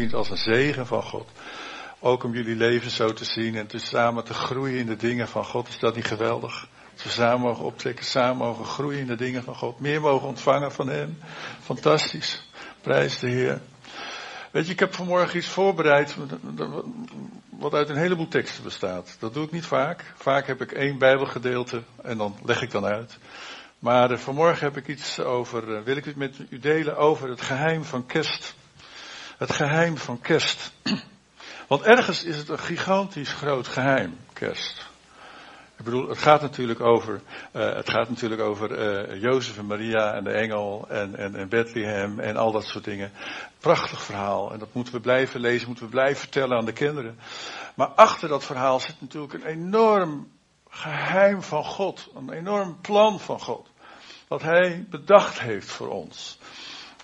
zien het als een zegen van God. Ook om jullie leven zo te zien en te samen te groeien in de dingen van God. Is dat niet geweldig? Dat we samen mogen optrekken, samen mogen groeien in de dingen van God. Meer mogen ontvangen van Hem. Fantastisch. Prijs de Heer. Weet je, ik heb vanmorgen iets voorbereid wat uit een heleboel teksten bestaat. Dat doe ik niet vaak. Vaak heb ik één bijbelgedeelte en dan leg ik dan uit. Maar uh, vanmorgen heb ik iets over, uh, wil ik het met u delen over het geheim van kerst. Het geheim van kerst. Want ergens is het een gigantisch groot geheim, kerst. Ik bedoel, het gaat natuurlijk over, uh, het gaat natuurlijk over uh, Jozef en Maria en de engel en, en, en Bethlehem en al dat soort dingen. Prachtig verhaal. En dat moeten we blijven lezen, moeten we blijven vertellen aan de kinderen. Maar achter dat verhaal zit natuurlijk een enorm geheim van God. Een enorm plan van God. Wat Hij bedacht heeft voor ons.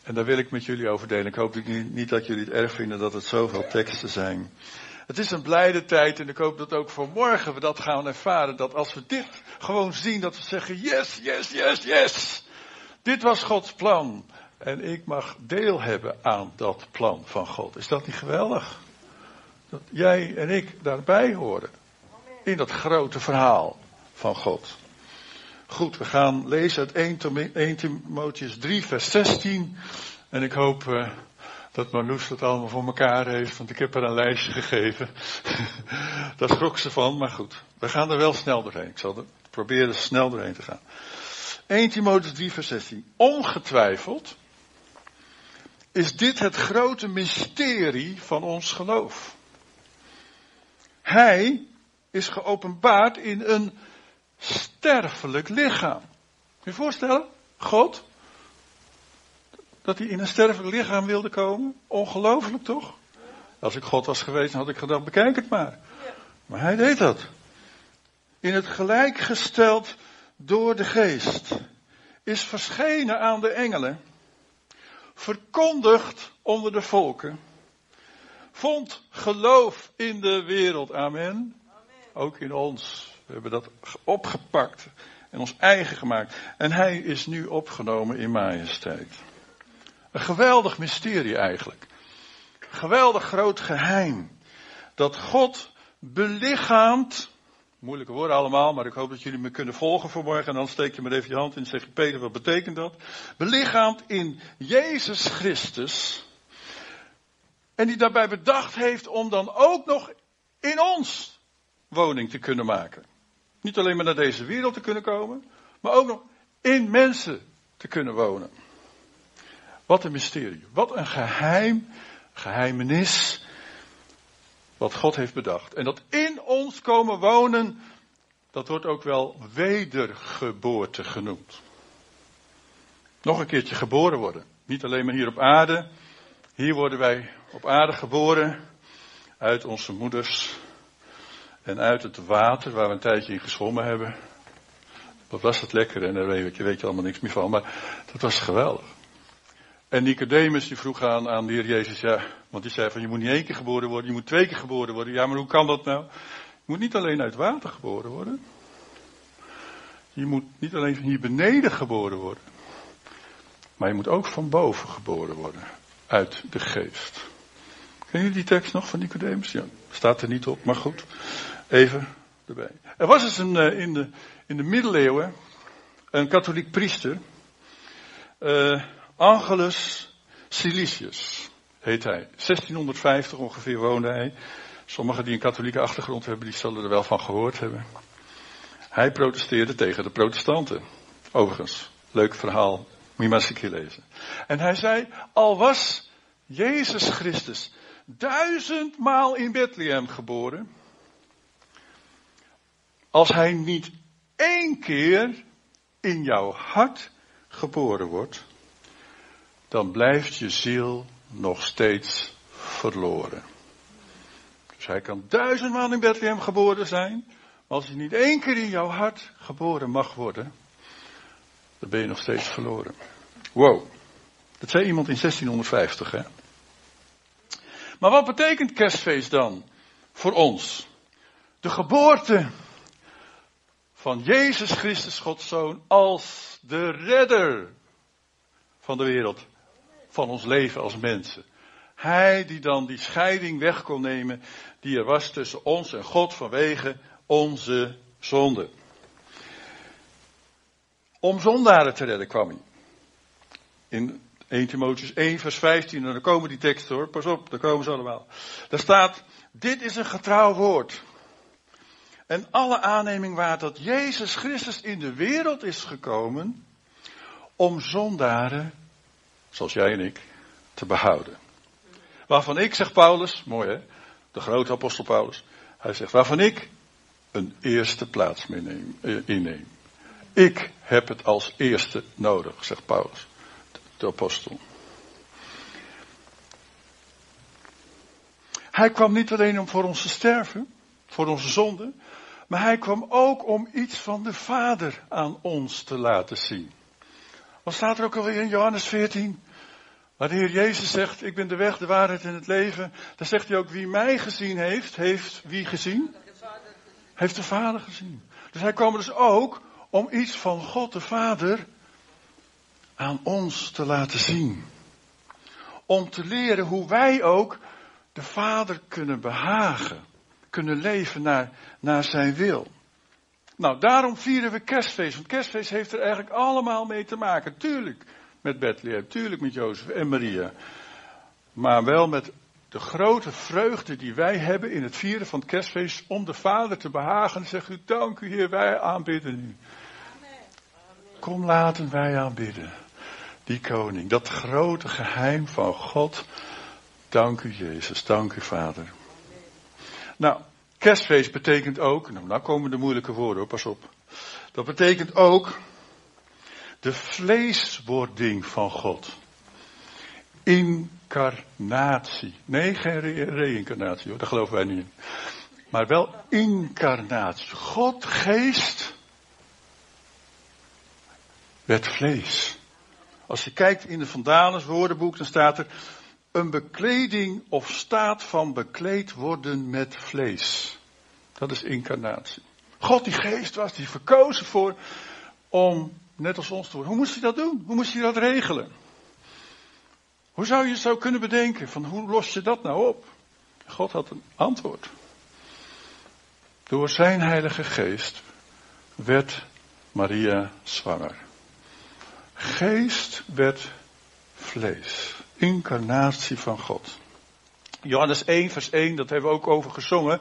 En daar wil ik met jullie over delen. Ik hoop niet dat jullie het erg vinden dat het zoveel teksten zijn. Het is een blijde tijd en ik hoop dat ook voor morgen we dat gaan ervaren. Dat als we dit gewoon zien, dat we zeggen yes, yes, yes, yes. Dit was Gods plan. En ik mag deel hebben aan dat plan van God. Is dat niet geweldig? Dat jij en ik daarbij horen. In dat grote verhaal van God. Goed, we gaan lezen uit 1 Timotheus 3, vers 16. En ik hoop uh, dat Marloes dat allemaal voor elkaar heeft, want ik heb haar een lijstje gegeven. Daar schrok ze van, maar goed. We gaan er wel snel doorheen. Ik zal er proberen snel doorheen te gaan. 1 Timotheus 3, vers 16. Ongetwijfeld is dit het grote mysterie van ons geloof. Hij is geopenbaard in een sterfelijk lichaam. Kun je je voorstellen? God, dat hij in een sterfelijk lichaam wilde komen? Ongelooflijk toch? Als ik God was geweest, had ik gedacht, bekijk het maar. Maar hij deed dat. In het gelijk gesteld door de geest. Is verschenen aan de engelen. Verkondigd onder de volken. Vond geloof in de wereld. Amen. Ook in ons. We hebben dat opgepakt en ons eigen gemaakt. En hij is nu opgenomen in majesteit. Een geweldig mysterie eigenlijk. Geweldig groot geheim. Dat God belichaamt. Moeilijke woorden allemaal, maar ik hoop dat jullie me kunnen volgen vanmorgen. En dan steek je maar even je hand in en zeg je, Peter, wat betekent dat? Belichaamt in Jezus Christus. En die daarbij bedacht heeft om dan ook nog in ons woning te kunnen maken. Niet alleen maar naar deze wereld te kunnen komen, maar ook nog in mensen te kunnen wonen. Wat een mysterie. Wat een geheim, geheimenis. Wat God heeft bedacht. En dat in ons komen wonen, dat wordt ook wel wedergeboorte genoemd. Nog een keertje geboren worden. Niet alleen maar hier op aarde. Hier worden wij op aarde geboren. Uit onze moeders. En uit het water waar we een tijdje in gezwommen hebben. Wat was het lekker en daar weet je, weet je allemaal niks meer van. Maar dat was geweldig. En Nicodemus die vroeg aan, aan de Heer Jezus, ja, want die zei van je moet niet één keer geboren worden, je moet twee keer geboren worden. Ja, maar hoe kan dat nou? Je moet niet alleen uit water geboren worden. Je moet niet alleen hier beneden geboren worden. Maar je moet ook van boven geboren worden. Uit de geest. Ken jullie die tekst nog van Nicodemus? Ja, staat er niet op, maar goed. Even erbij. Er was eens een, eh, in, de, in de middeleeuwen een katholiek priester. Uh, Angelus Silicius heet hij. 1650 ongeveer woonde hij. Sommigen die een katholieke achtergrond hebben, die zullen er wel van gehoord hebben. Hij protesteerde tegen de protestanten. Overigens, leuk verhaal. Moet je maar lezen. En hij zei, al was Jezus Christus duizendmaal in Bethlehem geboren. Als hij niet één keer in jouw hart geboren wordt, dan blijft je ziel nog steeds verloren. Dus hij kan duizendmaal in Bethlehem geboren zijn, maar als hij niet één keer in jouw hart geboren mag worden, dan ben je nog steeds verloren. Wow. Dat zei iemand in 1650, hè? Maar wat betekent kerstfeest dan voor ons? De geboorte van Jezus Christus, Gods Zoon, als de redder van de wereld van ons leven als mensen. Hij die dan die scheiding weg kon nemen die er was tussen ons en God vanwege onze zonde. Om zondaren te redden kwam hij. In 1 Timotheus 1 vers 15, en dan komen die teksten hoor, pas op, daar komen ze allemaal. Daar staat, dit is een getrouw woord. En alle aanneming waard dat Jezus Christus in de wereld is gekomen om zondaren, zoals jij en ik, te behouden. Waarvan ik, zegt Paulus, mooi hè, de grote apostel Paulus, hij zegt, waarvan ik een eerste plaats meeneem, eh, inneem. Ik heb het als eerste nodig, zegt Paulus, de apostel. Hij kwam niet alleen om voor ons te sterven, voor onze zonden, maar hij kwam ook om iets van de Vader aan ons te laten zien. Wat staat er ook alweer in Johannes 14? Waar de Heer Jezus zegt, ik ben de weg, de waarheid en het leven. Dan zegt hij ook, wie mij gezien heeft, heeft wie gezien? Heeft de Vader gezien. Dus hij kwam dus ook om iets van God de Vader aan ons te laten zien. Om te leren hoe wij ook de Vader kunnen behagen. Kunnen leven naar, naar zijn wil. Nou, daarom vieren we kerstfeest. Want kerstfeest heeft er eigenlijk allemaal mee te maken. Tuurlijk met Bethlehem, tuurlijk met Jozef en Maria. Maar wel met de grote vreugde die wij hebben in het vieren van het kerstfeest om de Vader te behagen. En zeg u, dank u Heer, wij aanbidden u. Kom laten wij aanbidden. Die koning, dat grote geheim van God. Dank u Jezus, dank u Vader. Nou, kerstfeest betekent ook, nou, nou komen de moeilijke woorden hoor, pas op. Dat betekent ook de vleeswording van God. Incarnatie. Nee, geen reïncarnatie hoor, daar geloven wij niet in. Maar wel incarnatie. God, geest, werd vlees. Als je kijkt in de Vandalens woordenboek, dan staat er een bekleding of staat van bekleed worden met vlees. Dat is incarnatie. God die geest was, die verkozen voor om net als ons te worden. Hoe moest hij dat doen? Hoe moest hij dat regelen? Hoe zou je zo kunnen bedenken van hoe los je dat nou op? God had een antwoord. Door zijn heilige geest werd Maria zwanger. Geest werd vlees. Incarnatie van God. Johannes 1, vers 1, dat hebben we ook over gezongen.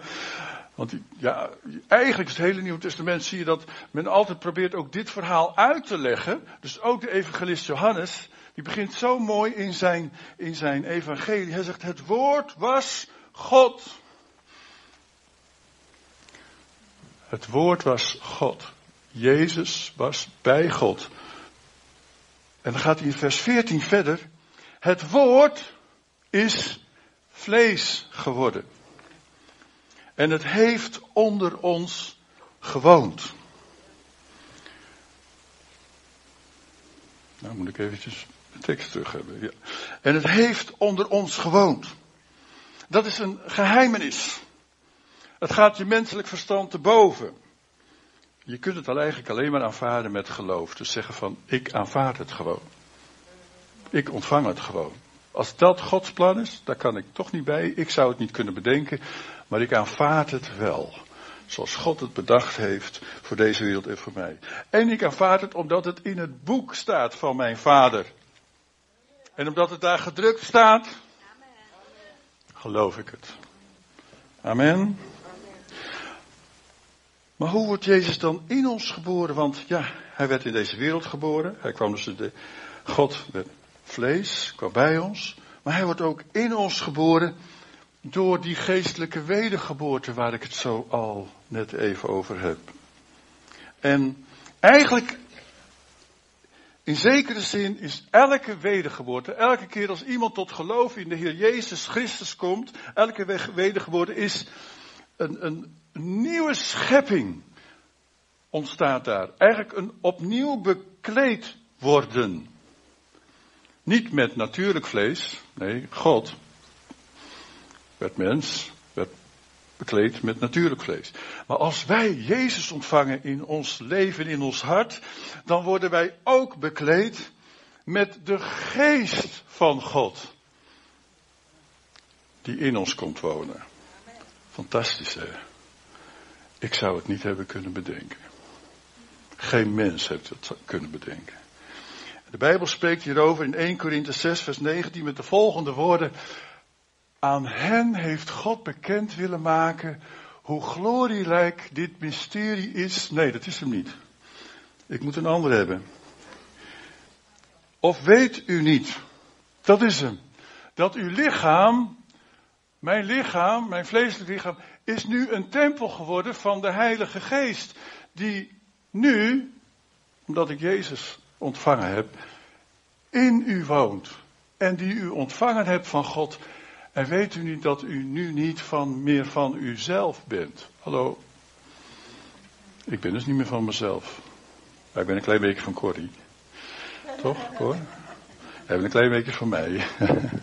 Want ja, eigenlijk is het hele Nieuwe Testament zie je dat men altijd probeert ook dit verhaal uit te leggen. Dus ook de evangelist Johannes, die begint zo mooi in zijn, in zijn evangelie. Hij zegt, het woord was God. Het woord was God. Jezus was bij God. En dan gaat hij in vers 14 verder. Het woord is vlees geworden. En het heeft onder ons gewoond. Nou moet ik eventjes de tekst terug hebben. Ja. En het heeft onder ons gewoond. Dat is een geheimenis. Het gaat je menselijk verstand te boven. Je kunt het al eigenlijk alleen maar aanvaarden met geloof. Dus zeggen van, ik aanvaard het gewoon. Ik ontvang het gewoon. Als dat Gods plan is, daar kan ik toch niet bij. Ik zou het niet kunnen bedenken. Maar ik aanvaard het wel. Zoals God het bedacht heeft voor deze wereld en voor mij. En ik aanvaard het omdat het in het boek staat van mijn vader. En omdat het daar gedrukt staat, geloof ik het. Amen. Maar hoe wordt Jezus dan in ons geboren? Want ja, hij werd in deze wereld geboren. Hij kwam dus de God vlees, kwam bij ons. Maar hij wordt ook in ons geboren door die geestelijke wedergeboorte waar ik het zo al net even over heb. En eigenlijk, in zekere zin is elke wedergeboorte, elke keer als iemand tot geloof in de Heer Jezus Christus komt, elke wedergeboorte is een, een nieuwe schepping ontstaat daar. Eigenlijk een opnieuw bekleed worden. Niet met natuurlijk vlees, nee, God werd mens, werd bekleed met natuurlijk vlees. Maar als wij Jezus ontvangen in ons leven, in ons hart, dan worden wij ook bekleed met de geest van God. die in ons komt wonen. Fantastisch hè. Ik zou het niet hebben kunnen bedenken. Geen mens heeft het kunnen bedenken. De Bijbel spreekt hierover in 1 Korinthe 6 vers 19 met de volgende woorden. Aan hen heeft God bekend willen maken hoe glorierijk dit mysterie is. Nee, dat is hem niet. Ik moet een ander hebben. Of weet u niet, dat is hem, dat uw lichaam, mijn lichaam, mijn vleeselijk lichaam, is nu een tempel geworden van de Heilige Geest, die nu, omdat ik Jezus ontvangen heb, in u woont. En die u ontvangen hebt van God. En weet u niet dat u nu niet van, meer van uzelf bent? Hallo? Ik ben dus niet meer van mezelf. Maar ik ben een klein beetje van Corrie. Toch, Cor? Jij bent een klein beetje van mij.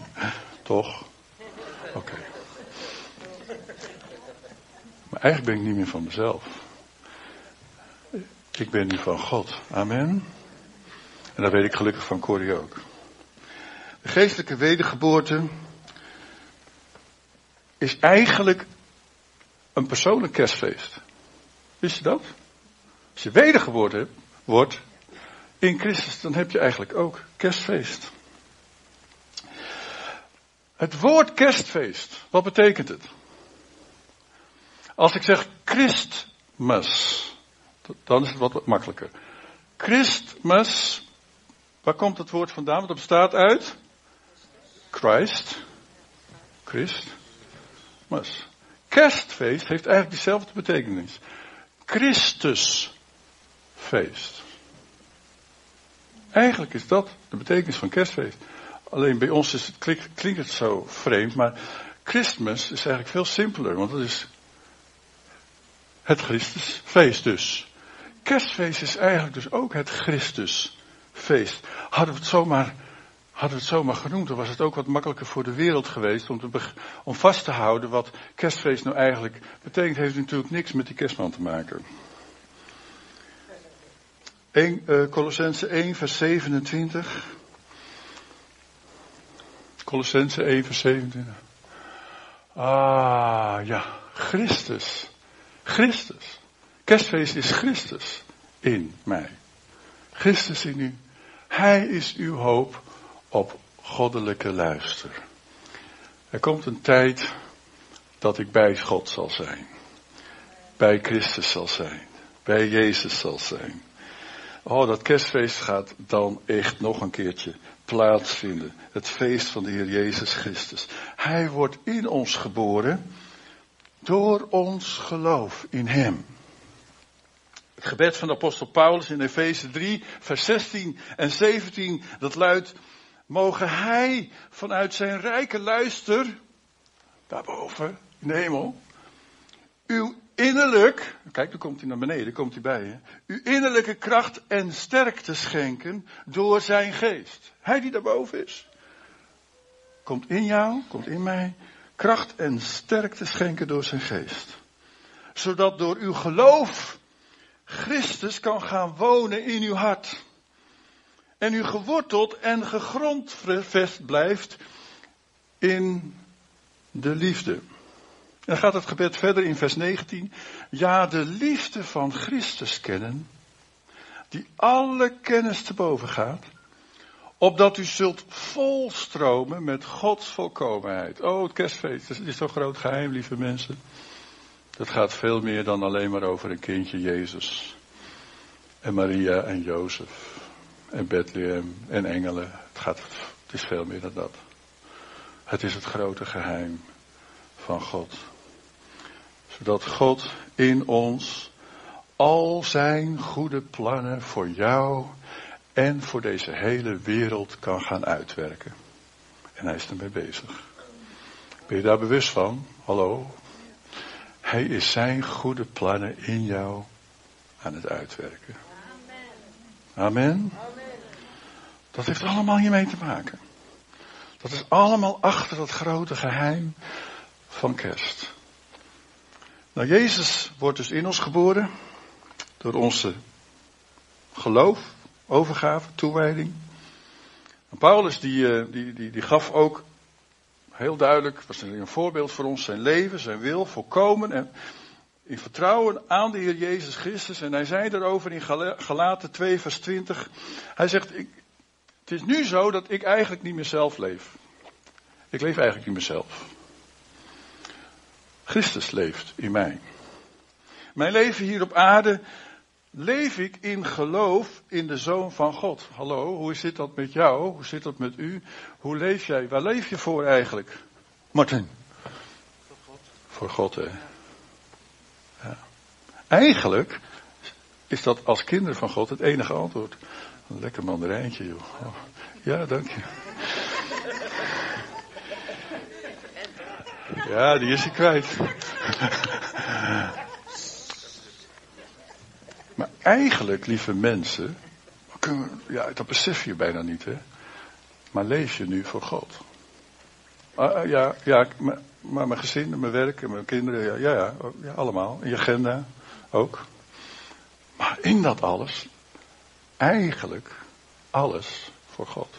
Toch? Oké. Maar eigenlijk ben ik niet meer van mezelf. Ik ben nu van God. Amen. En dat weet ik gelukkig van Corrie ook. De geestelijke wedergeboorte is eigenlijk een persoonlijk kerstfeest. Wist je dat? Als je wedergeboren wordt in Christus, dan heb je eigenlijk ook kerstfeest. Het woord kerstfeest, wat betekent het? Als ik zeg Christmas, dan is het wat makkelijker. Christmas, waar komt het woord vandaan? Want dat bestaat uit Christ, Christ, mas. Kerstfeest heeft eigenlijk dezelfde betekenis. Christusfeest. Eigenlijk is dat de betekenis van kerstfeest. Alleen bij ons het, klinkt het zo vreemd, maar Christmas is eigenlijk veel simpeler, want het is het Christusfeest dus. Kerstfeest is eigenlijk dus ook het Christusfeest. Hadden we het zomaar, hadden we het zomaar genoemd, dan was het ook wat makkelijker voor de wereld geweest om, te, om vast te houden wat kerstfeest nou eigenlijk betekent. Heeft natuurlijk niks met die kerstman te maken. 1, uh, Colossense 1 vers 27. Colossense 1 vers 27. Ah, ja, Christus. Christus. Kerstfeest is Christus in mij. Christus in u. Hij is uw hoop op goddelijke luister. Er komt een tijd dat ik bij God zal zijn. Bij Christus zal zijn. Bij Jezus zal zijn. Oh, dat kerstfeest gaat dan echt nog een keertje plaatsvinden. Het feest van de Heer Jezus Christus. Hij wordt in ons geboren door ons geloof in Hem. Het gebed van de apostel Paulus in Efeze 3, vers 16 en 17, dat luidt, mogen Hij vanuit zijn rijke luister, daarboven, in de hemel, uw innerlijk, kijk, dan komt hij naar beneden, komt hij bij je, uw innerlijke kracht en sterkte schenken door zijn geest. Hij die daarboven is, komt in jou, komt in mij, kracht en sterkte schenken door zijn geest. Zodat door uw geloof Christus kan gaan wonen in uw hart. En u geworteld en gegrondvest blijft in de liefde. En dan gaat het gebed verder in vers 19. Ja, de liefde van Christus kennen, die alle kennis te boven gaat, opdat u zult volstromen met Gods volkomenheid. Oh, het kerstfeest, het is zo'n groot geheim, lieve mensen. Dat gaat veel meer dan alleen maar over een kindje Jezus. En Maria en Jozef. En Bethlehem en engelen. Het, gaat, het is veel meer dan dat. Het is het grote geheim van God. Zodat God in ons al zijn goede plannen voor jou en voor deze hele wereld kan gaan uitwerken. En hij is ermee bezig. Ben je daar bewust van? Hallo? Hij is zijn goede plannen in jou aan het uitwerken. Amen. Dat heeft allemaal hiermee te maken. Dat is allemaal achter dat grote geheim van kerst. Nou, Jezus wordt dus in ons geboren door onze geloof, overgave, toewijding. Paulus die, eh, die, die, die gaf ook heel duidelijk, was een voorbeeld voor ons, zijn leven, zijn wil, volkomen en in vertrouwen aan de Heer Jezus Christus. En hij zei erover in Galaten 2 vers 20, hij zegt, ik, het is nu zo dat ik eigenlijk niet meer zelf leef. Ik leef eigenlijk niet meer zelf. Christus leeft in mij. Mijn leven hier op aarde leef ik in geloof in de Zoon van God. Hallo, hoe zit dat met jou? Hoe zit dat met u? Hoe leef jij? Waar leef je voor eigenlijk? Martin. Voor God. Voor God, hè. Ja. Eigenlijk is dat als kinderen van God het enige antwoord. Een lekker mandarijntje, joh. Oh. Ja, dank je. Ja, die is hij kwijt. Eigenlijk, lieve mensen, ja, dat besef je bijna niet, hè. Maar leef je nu voor God? Ah, ah ja, ja maar, mijn gezin, mijn werk mijn kinderen, ja, ja, ja, ja, allemaal. En je agenda ook. Maar in dat alles, eigenlijk alles voor God.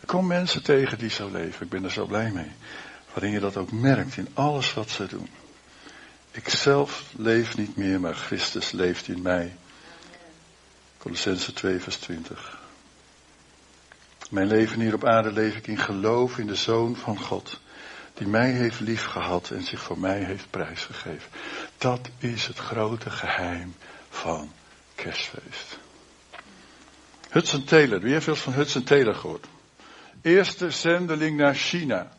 Er komen mensen tegen die zo leven. Ik ben er zo blij mee. Waarin je dat ook merkt in alles wat ze doen. Ik zelf leef niet meer, maar Christus leeft in mij. Colossense 2, vers 20. Mijn leven hier op aarde leef ik in geloof in de Zoon van God, die mij heeft liefgehad en zich voor mij heeft prijsgegeven. Dat is het grote geheim van kerstfeest. Hudson Taylor, wie heeft wel eens van Hudson Taylor gehoord? Eerste zendeling naar China.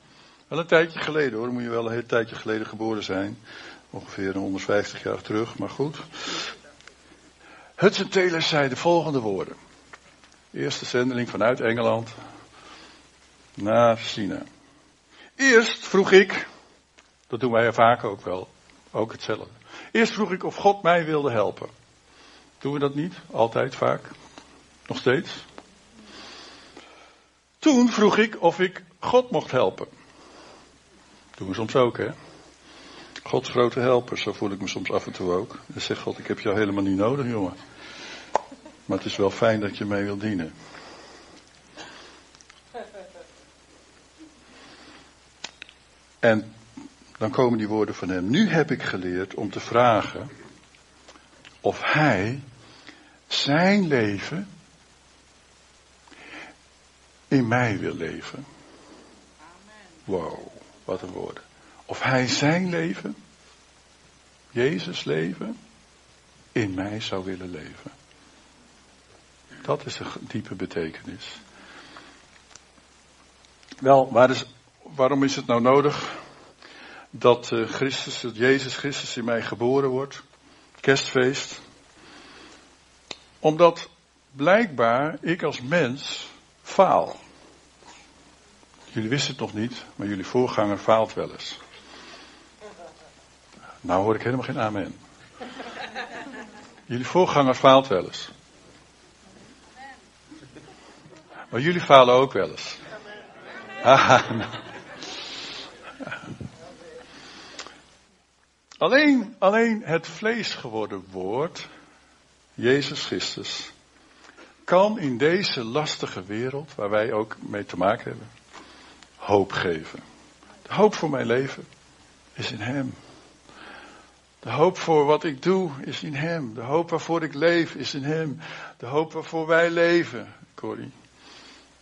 Wel een tijdje geleden hoor, moet je wel een heel tijdje geleden geboren zijn. Ongeveer 150 jaar terug, maar goed. Hudson Taylor zei de volgende woorden. Eerste zendeling vanuit Engeland naar China. Eerst vroeg ik, dat doen wij vaak ook wel, ook hetzelfde. Eerst vroeg ik of God mij wilde helpen. Doen we dat niet? Altijd, vaak? Nog steeds? Toen vroeg ik of ik God mocht helpen. Doen we soms ook, hè? Gods grote helper, zo voel ik me soms af en toe ook. En zeg God, ik heb jou helemaal niet nodig, jongen. Maar het is wel fijn dat je mij wil dienen. En dan komen die woorden van hem. Nu heb ik geleerd om te vragen of hij zijn leven in mij wil leven. Wow, wat een woorden. Of hij zijn leven, Jezus leven, in mij zou willen leven. Dat is een diepe betekenis. Wel, waar is, waarom is het nou nodig dat uh, Christus, dat Jezus Christus in mij geboren wordt? Kerstfeest. Omdat blijkbaar ik als mens faal. Jullie wisten het nog niet, maar jullie voorganger faalt wel eens. Nou hoor ik helemaal geen amen. Jullie voorganger faalt wel eens. Maar jullie falen ook wel eens. alleen, alleen het vlees geworden woord, Jezus Christus, kan in deze lastige wereld, waar wij ook mee te maken hebben, hoop geven. De hoop voor mijn leven is in Hem. De hoop voor wat ik doe is in Hem. De hoop waarvoor ik leef is in Hem. De hoop waarvoor wij leven, Corrie,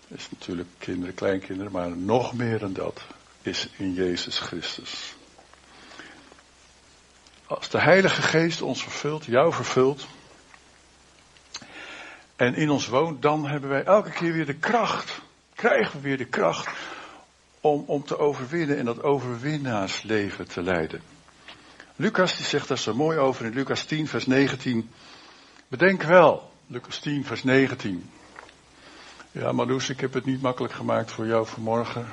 is natuurlijk kinderen, kleinkinderen, maar nog meer dan dat is in Jezus Christus. Als de Heilige Geest ons vervult, jou vervult, en in ons woont, dan hebben wij elke keer weer de kracht, krijgen we weer de kracht om, om te overwinnen en dat overwinnaarsleven te leiden. Lucas die zegt daar zo mooi over in Lucas 10 vers 19. Bedenk wel, Lucas 10 vers 19. Ja, Marloes, ik heb het niet makkelijk gemaakt voor jou vanmorgen.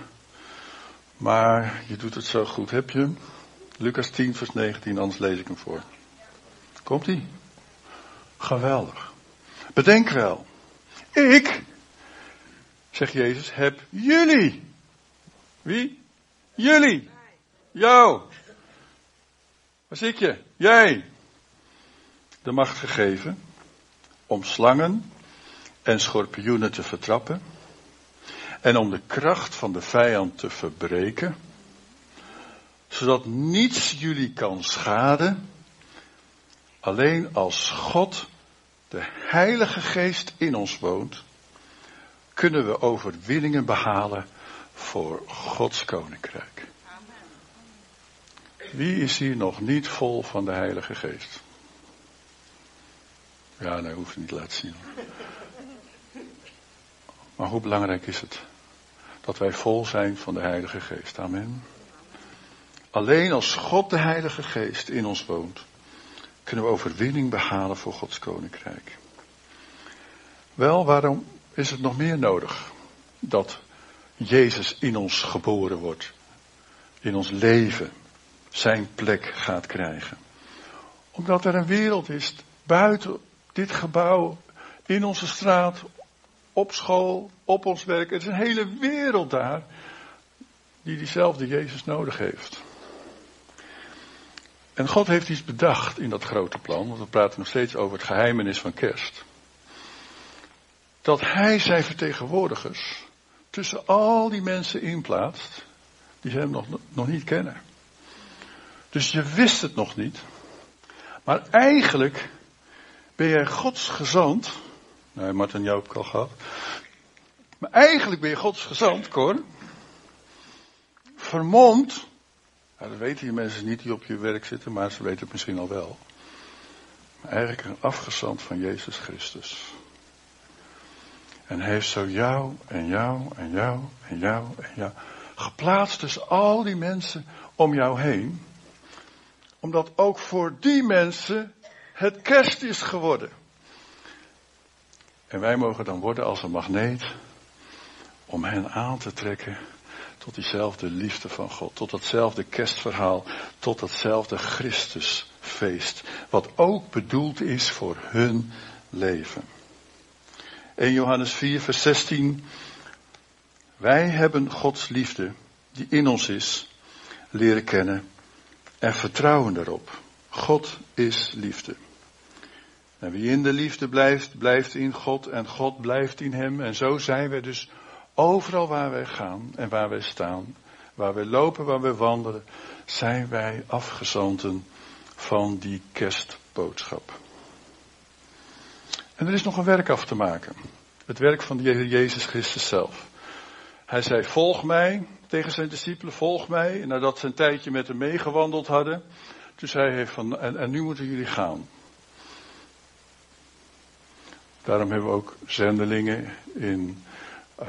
Maar je doet het zo goed. Heb je? Lucas 10 vers 19, anders lees ik hem voor. Komt ie? Geweldig. Bedenk wel. Ik, zegt Jezus, heb jullie. Wie? Jullie. Jou. Waar zit je? Jij. De macht gegeven om slangen en schorpioenen te vertrappen. en om de kracht van de vijand te verbreken, zodat niets jullie kan schaden, alleen als God, de Heilige Geest in ons woont, kunnen we overwinningen behalen voor Gods Koninkrijk. Wie is hier nog niet vol van de Heilige Geest? Ja, nee, hoeft niet te laten zien. Maar hoe belangrijk is het dat wij vol zijn van de Heilige Geest? Amen. Alleen als God de Heilige Geest in ons woont, kunnen we overwinning behalen voor Gods Koninkrijk. Wel, waarom is het nog meer nodig dat Jezus in ons geboren wordt, in ons leven, zijn plek gaat krijgen? Omdat er een wereld is buiten dit gebouw, in onze straat, op school, op ons werk. Er is een hele wereld daar die diezelfde Jezus nodig heeft. En God heeft iets bedacht in dat grote plan, want we praten nog steeds over het geheimenis van kerst. Dat Hij zijn vertegenwoordigers tussen al die mensen inplaatst die hem nog, nog niet kennen. Dus je wist het nog niet. Maar eigenlijk ben jij Gods gezant. Nee, Martin, jou heb ik al gehad. Maar eigenlijk ben je Gods gezant, Cor. Vermomd. Nou, dat weten die mensen niet die op je werk zitten, maar ze weten het misschien al wel. Maar eigenlijk een afgezant van Jezus Christus. En heeft zo jou en jou en jou en jou en jou geplaatst tussen al die mensen om jou heen. Omdat ook voor die mensen het kerst is geworden. En wij mogen dan worden als een magneet om hen aan te trekken tot diezelfde liefde van God, tot datzelfde kerstverhaal, tot datzelfde Christusfeest, wat ook bedoeld is voor hun leven. 1 Johannes 4, vers 16. Wij hebben Gods liefde, die in ons is, leren kennen en vertrouwen daarop. God is liefde. En wie in de liefde blijft, blijft in God en God blijft in hem. En zo zijn we dus overal waar wij gaan en waar wij staan, waar wij lopen, waar wij wandelen, zijn wij afgezanten van die kerstboodschap. En er is nog een werk af te maken. Het werk van de Jezus Christus zelf. Hij zei, volg mij, tegen zijn discipelen, volg mij. Nadat ze een tijdje met hem meegewandeld hadden, toen zei hij van, en, en nu moeten jullie gaan. Daarom hebben we ook zendelingen in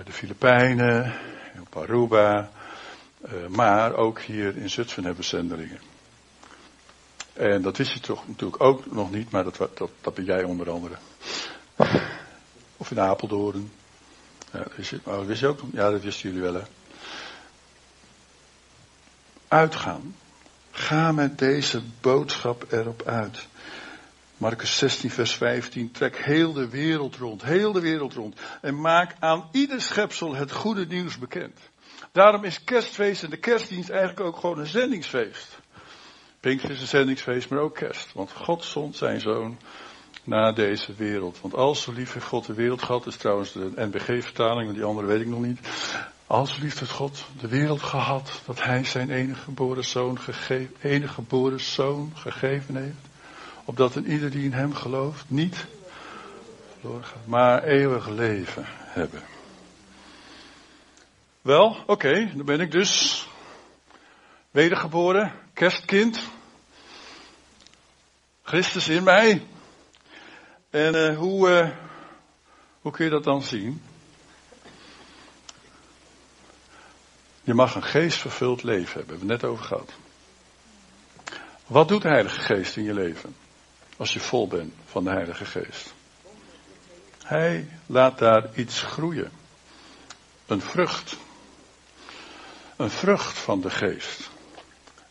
de Filipijnen, in Aruba, uh, maar ook hier in Zutphen hebben we zendelingen. En dat wist je toch natuurlijk ook nog niet, maar dat, dat, dat ben jij onder andere. Of in Apeldoorn. Ja, dat wist je, dat wist je ook Ja, dat wisten jullie wel hè. Uitgaan. Ga met deze boodschap erop uit. Marcus 16, vers 15. Trek heel de wereld rond, heel de wereld rond. En maak aan ieder schepsel het goede nieuws bekend. Daarom is kerstfeest en de kerstdienst eigenlijk ook gewoon een zendingsfeest. Pinkster is een zendingsfeest, maar ook kerst. Want God zond zijn zoon naar deze wereld. Want als zo lief heeft God de wereld gehad, is trouwens de NBG-vertaling, want die andere weet ik nog niet. Als lief heeft God de wereld gehad, dat hij zijn enige geboren zoon, gegeven, enige geboren zoon gegeven heeft opdat een ieder die in hem gelooft niet verloren maar eeuwig leven hebben. Wel, oké, dan ben ik dus wedergeboren, kerstkind. Christus in mij. En uh, hoe, uh, hoe kun je dat dan zien? Je mag een geestvervuld leven hebben, hebben we het net over gehad. Wat doet de Heilige Geest in je leven? Als je vol bent van de Heilige Geest. Hij laat daar iets groeien. Een vrucht. Een vrucht van de geest.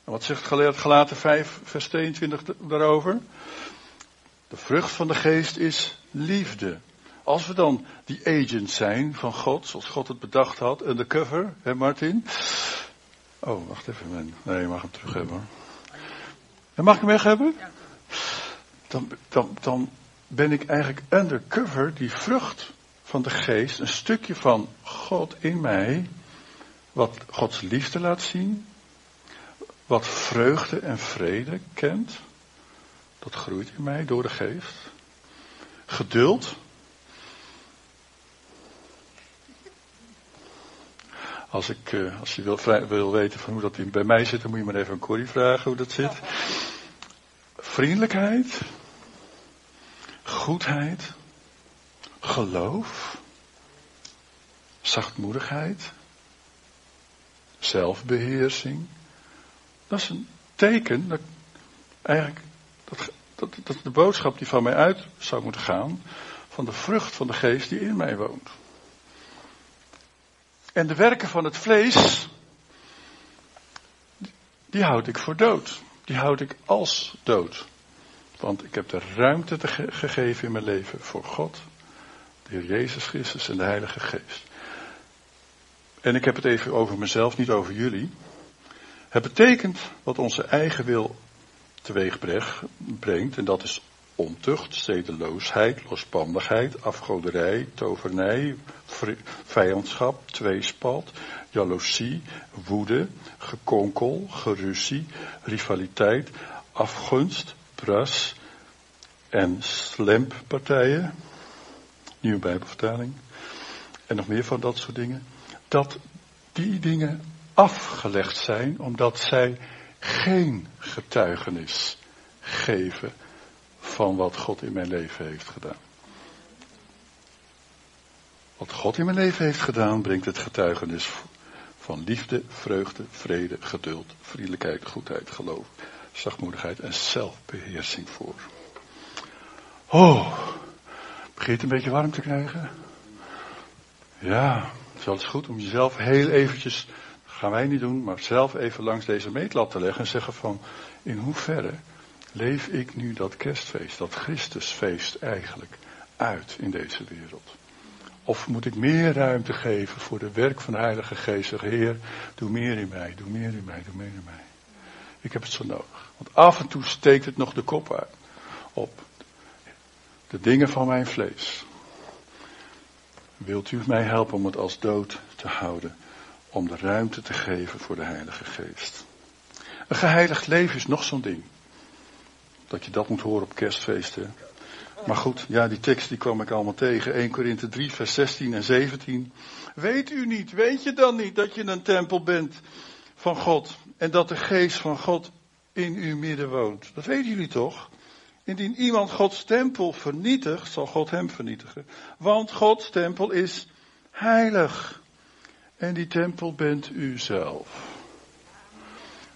En wat zegt Galaten 5, vers 22 daarover? De vrucht van de geest is liefde. Als we dan die agent zijn van God, zoals God het bedacht had, undercover, hè Martin? Oh, wacht even. Nee, je mag hem terug hebben hoor. En mag ik hem weg hebben? dan, dan, dan ben ik eigenlijk undercover die vrucht van de geest, een stukje van God in mij, wat Gods liefde laat zien, wat vreugde en vrede kent. Dat groeit in mij door de geest. Geduld. Als, ik, eh, als je wil, wil weten van hoe dat in, bij mij zit, dan moet je maar even aan Corrie vragen hoe dat zit. Vriendelijkheid. Goedheid. Geloof. Zachtmoedigheid. Zelfbeheersing. Dat is een teken dat eigenlijk dat, dat, dat de boodschap die van mij uit zou moeten gaan, van de vrucht van de geest die in mij woont. En de werken van het vlees, die houd ik voor dood. Die houd ik als dood. Want ik heb de ruimte te gegeven in mijn leven voor God, de Heer Jezus Christus en de Heilige Geest. En ik heb het even over mezelf, niet over jullie. Het betekent wat onze eigen wil teweeg brengt, en dat is ontucht, zedeloosheid, losbandigheid, afgoderij, tovernij, vijandschap, tweespalt, jaloezie, woede, gekonkel, geruzie, rivaliteit, afgunst, bras en slemppartijen, nieuwe bijbelvertaling, en nog meer van dat soort dingen, dat die dingen afgelegd zijn omdat zij geen getuigenis geven van wat God in mijn leven heeft gedaan. Wat God in mijn leven heeft gedaan, brengt het getuigenis van liefde, vreugde, vrede, geduld, vriendelijkheid, goedheid, geloof, zachtmoedigheid en zelfbeheersing voor. Oh, begint een beetje warm te krijgen? Ja, het is eens goed om jezelf heel eventjes gaan wij niet doen, maar zelf even langs deze meetlat te leggen en zeggen van, in hoeverre leef ik nu dat kerstfeest, dat Christusfeest eigenlijk uit in deze wereld? Of moet ik meer ruimte geven voor de werk van de Heilige Geest? Zeg, Heer, doe meer in mij, doe meer in mij, doe meer in mij. Ik heb het zo nodig. Want af en toe steekt het nog de kop uit op de dingen van mijn vlees. Wilt u mij helpen om het als dood te houden? om de ruimte te geven voor de Heilige Geest. Een geheiligd leven is nog zo'n ding. Dat je dat moet horen op kerstfeesten. Maar goed, ja, die tekst die kwam ik allemaal tegen. 1 Korinthe 3, vers 16 en 17. Weet u niet, weet je dan niet dat je een tempel bent van God en dat de geest van God in uw midden woont? Dat weten jullie toch? Indien iemand Gods tempel vernietigt, zal God hem vernietigen. Want Gods tempel is heilig. En die tempel bent u zelf.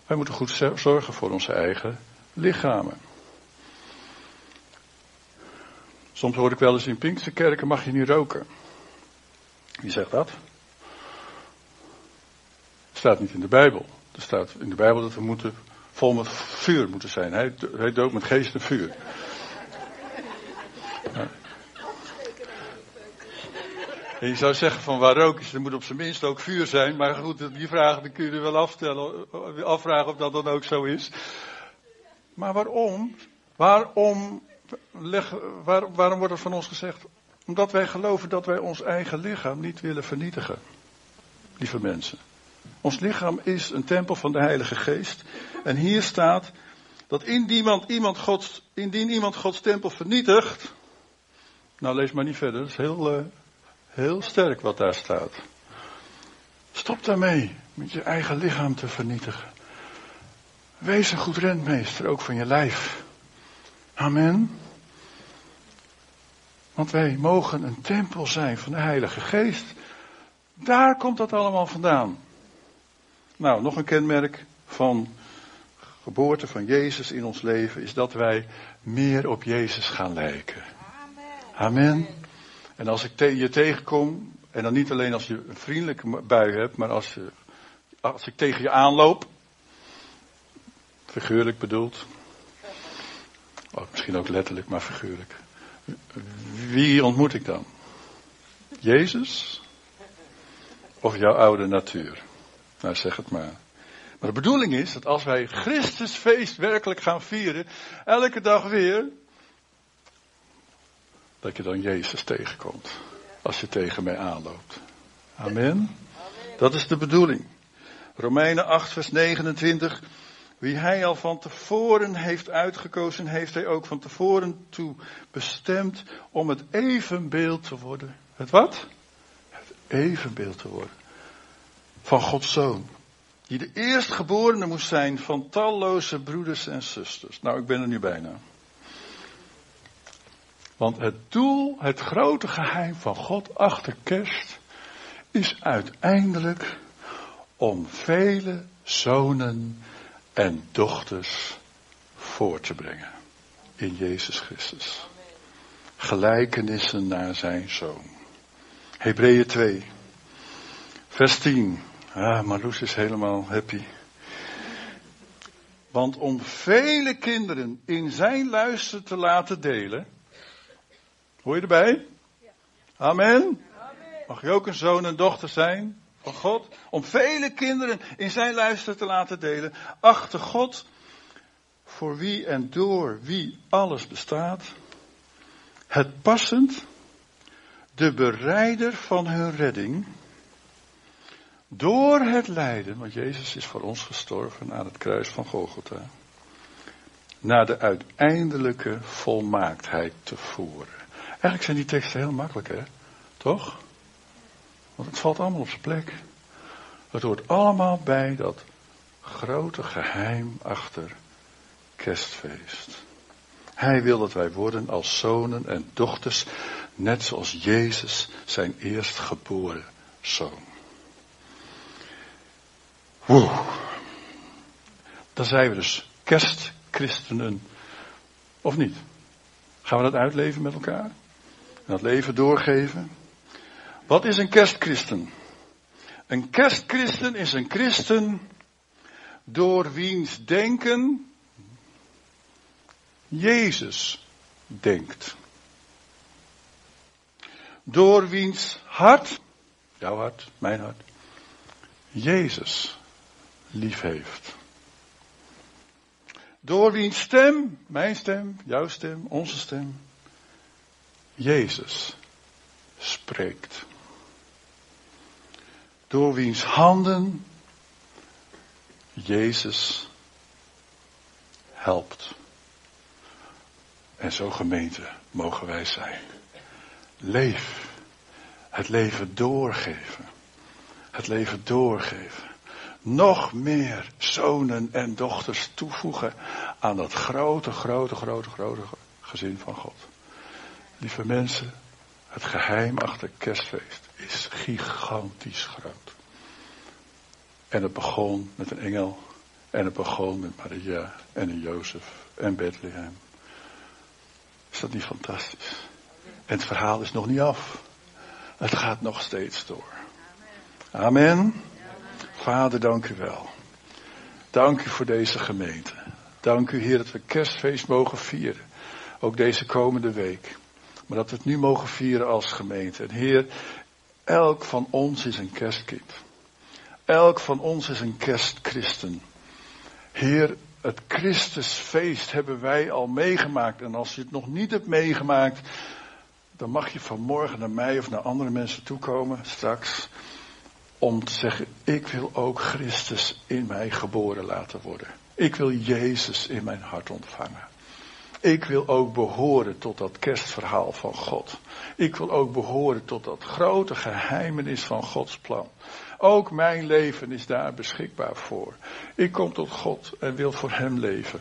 Wij moeten goed zorgen voor onze eigen lichamen. Soms hoor ik wel eens in Pinksterkerken mag je niet roken. Wie zegt dat? Het staat niet in de Bijbel. Er staat in de Bijbel dat we moeten vol met vuur moeten zijn. Hij, hij met geest en vuur. Je zou zeggen van waar rook is, er moet op zijn minst ook vuur zijn. Maar goed, die vragen kun je wel afstellen, afvragen of dat dan ook zo is. Maar waarom? Waarom, leg, waar, waarom wordt er van ons gezegd? Omdat wij geloven dat wij ons eigen lichaam niet willen vernietigen. Lieve mensen. Ons lichaam is een tempel van de Heilige Geest. En hier staat dat indien iemand, iemand Gods, indien iemand Gods tempel vernietigt. Nou, lees maar niet verder, dat is heel, uh, Heel sterk wat daar staat. Stop daarmee met je eigen lichaam te vernietigen. Wees een goed rentmeester, ook van je lijf. Amen. Want wij mogen een tempel zijn van de Heilige Geest. Daar komt dat allemaal vandaan. Nou, nog een kenmerk van geboorte van Jezus in ons leven is dat wij meer op Jezus gaan lijken. Amen. En als ik je tegenkom, en dan niet alleen als je een vriendelijke bui hebt, maar als, als ik tegen je aanloop, figuurlijk bedoeld, oh, misschien ook letterlijk, maar figuurlijk. Wie ontmoet ik dan? Jezus? Of jouw oude natuur? Nou, zeg het maar. Maar de bedoeling is dat als wij Christusfeest werkelijk gaan vieren, elke dag weer, dat je dan Jezus tegenkomt. als je tegen mij aanloopt. Amen. Dat is de bedoeling. Romeinen 8, vers 29. Wie hij al van tevoren heeft uitgekozen, heeft hij ook van tevoren toe bestemd om het evenbeeld te worden. Het wat? Het evenbeeld te worden. Van Gods Zoon. Die de eerstgeborene moest zijn van talloze broeders en zusters. Nou, ik ben er nu bijna. Want het doel, het grote geheim van God achter kerst, is uiteindelijk om vele zonen en dochters voor te brengen in Jezus Christus. Gelijkenissen naar zijn zoon. Hebreeën 2, vers 10. Ah, Marloes is helemaal happy. Want om vele kinderen in zijn luister te laten delen. Hoor je erbij? Amen. Mag je ook een zoon en dochter zijn van God? Om vele kinderen in zijn luister te laten delen. Achter God, voor wie en door wie alles bestaat. Het passend, de bereider van hun redding. Door het lijden, want Jezus is voor ons gestorven aan het kruis van Golgotha. Naar de uiteindelijke volmaaktheid te voeren. Eigenlijk zijn die teksten heel makkelijk, hè? Toch? Want het valt allemaal op zijn plek. Het hoort allemaal bij dat grote geheim achter kerstfeest. Hij wil dat wij worden als zonen en dochters, net zoals Jezus zijn eerstgeboren zoon. Woe. Dan zijn we dus kerstchristenen. Of niet? Gaan we dat uitleven met elkaar? En dat leven doorgeven? Wat is een kerstchristen? Een kerstchristen is een christen door wiens denken Jezus denkt. Door wiens hart, jouw hart, mijn hart, Jezus lief heeft. Door wiens stem, mijn stem, jouw stem, onze stem, Jezus spreekt. Door wiens handen Jezus helpt. En zo gemeente mogen wij zijn. Leef. Het leven doorgeven. Het leven doorgeven nog meer zonen en dochters toevoegen aan dat grote, grote, grote, grote gezin van God. Lieve mensen, het geheim achter kerstfeest is gigantisch groot. En het begon met een engel. En het begon met Maria en een Jozef en Bethlehem. Is dat niet fantastisch? En het verhaal is nog niet af. Het gaat nog steeds door. Amen. Vader, dank u wel. Dank u voor deze gemeente. Dank u, Heer, dat we kerstfeest mogen vieren. Ook deze komende week. Maar dat we het nu mogen vieren als gemeente. En Heer, elk van ons is een kerstkip. Elk van ons is een kerstchristen. Heer, het Christusfeest hebben wij al meegemaakt. En als je het nog niet hebt meegemaakt, dan mag je vanmorgen naar mij of naar andere mensen toekomen straks om te zeggen, ik wil ook Christus in mij geboren laten worden. Ik wil Jezus in mijn hart ontvangen. Ik wil ook behoren tot dat kerstverhaal van God. Ik wil ook behoren tot dat grote geheimenis van Gods plan. Ook mijn leven is daar beschikbaar voor. Ik kom tot God en wil voor Hem leven.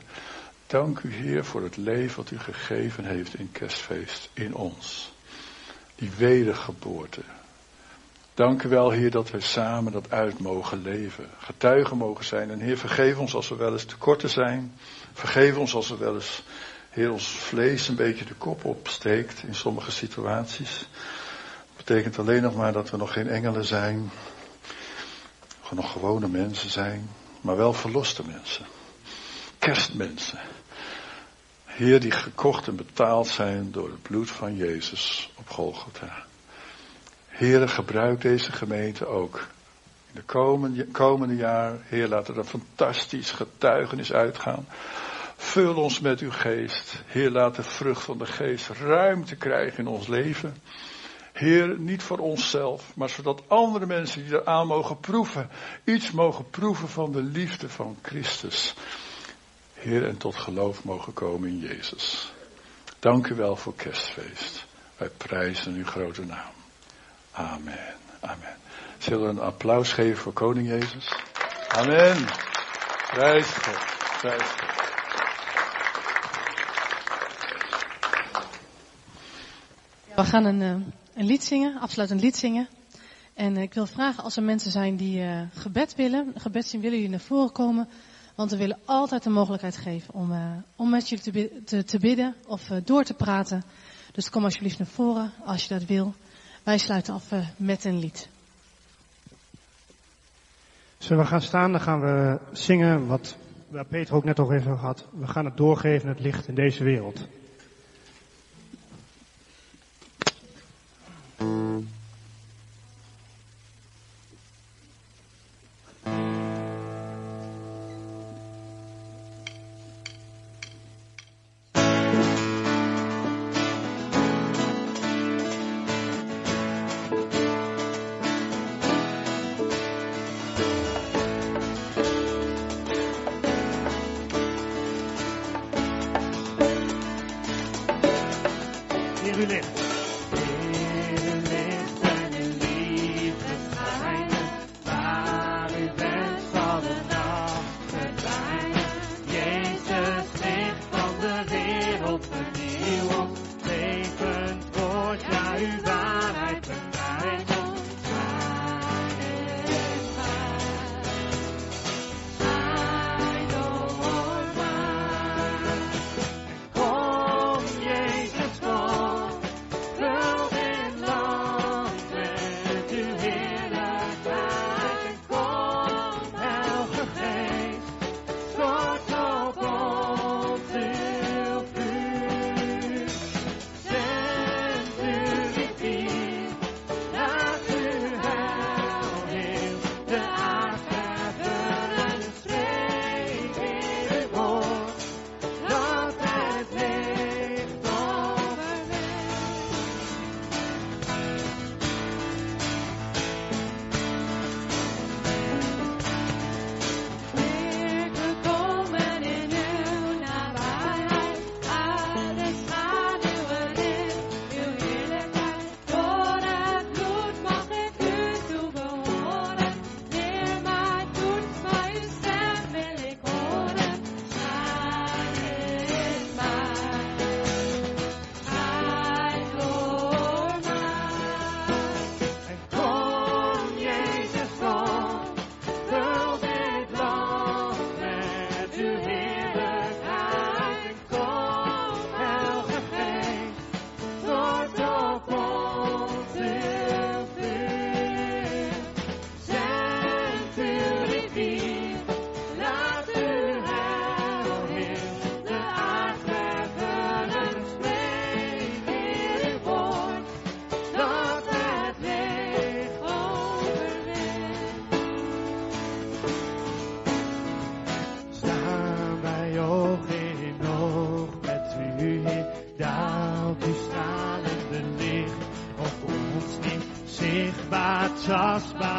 Dank u Heer voor het leven wat u gegeven heeft in kerstfeest in ons. Die wedergeboorte, Dank u wel, Heer, dat wij samen dat uit mogen leven. Getuigen mogen zijn. En Heer, vergeef ons als we wel eens tekorten zijn. Vergeef ons als we wel eens, Ons vlees een beetje de kop opsteekt in sommige situaties. Dat betekent alleen nog maar dat we nog geen engelen zijn. Nog gewone mensen zijn. Maar wel verloste mensen. Kerstmensen. Heer, die gekocht en betaald zijn door het bloed van Jezus op Golgotha. Heer, gebruik deze gemeente ook. In de komende, komende jaar, Heer, laat er een fantastisch getuigenis uitgaan. Vul ons met uw geest. Heer, laat de vrucht van de geest ruimte krijgen in ons leven. Heer, niet voor onszelf, maar zodat andere mensen die er aan mogen proeven, iets mogen proeven van de liefde van Christus. Heer, en tot geloof mogen komen in Jezus. Dank u wel voor kerstfeest. Wij prijzen uw grote naam. Amen. Amen. Zullen we een applaus geven voor Koning Jezus? Amen. Prijs God. Prijs God. We gaan een, eh, een lied zingen, afsluitend lied zingen. En ik wil vragen als er mensen zijn die uh, gebed willen, gebed zien, willen jullie naar voren komen. Want we willen altijd de mogelijkheid geven om, om met jullie te, te, bidden of door te praten. Dus kom alsjeblieft naar voren als je dat wil. Wij sluiten af met een lied. Zullen we gaan staan, dan gaan we zingen wat waar Peter ook net al even had. We gaan het doorgeven, het licht in deze wereld.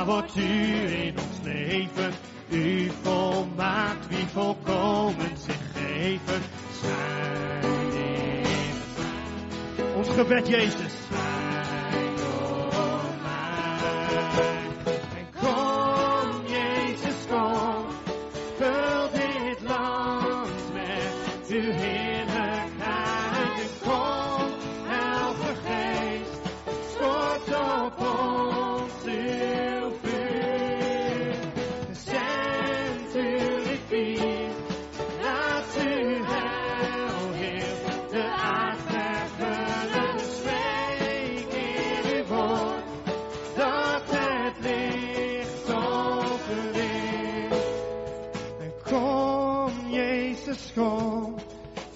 wordt u in ons leven. U volmaakt wie volkomen zich geven zijn. Ons gebed, Jezus.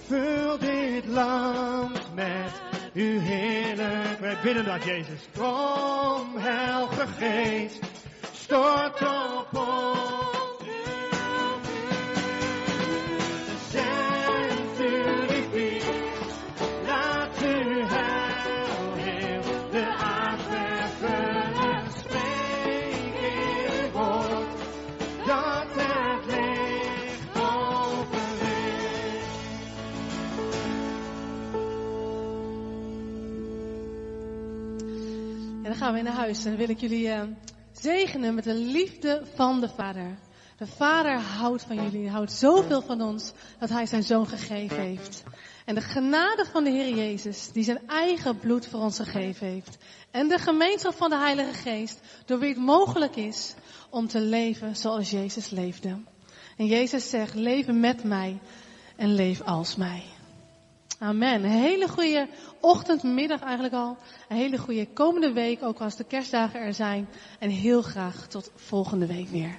Vul dit land met uw heerlijk. Wij binnen dat, Jezus. Kom, Helge Geest, stort gaan we naar huis en dan wil ik jullie uh, zegenen met de liefde van de Vader. De Vader houdt van jullie, houdt zoveel van ons dat Hij zijn Zoon gegeven heeft. En de genade van de Heer Jezus, die zijn eigen bloed voor ons gegeven heeft. En de gemeenschap van de Heilige Geest, door wie het mogelijk is om te leven zoals Jezus leefde. En Jezus zegt, leven met mij en leef als mij. Amen. Een hele goede ochtend, middag eigenlijk al. Een hele goede komende week, ook als de kerstdagen er zijn. En heel graag tot volgende week weer.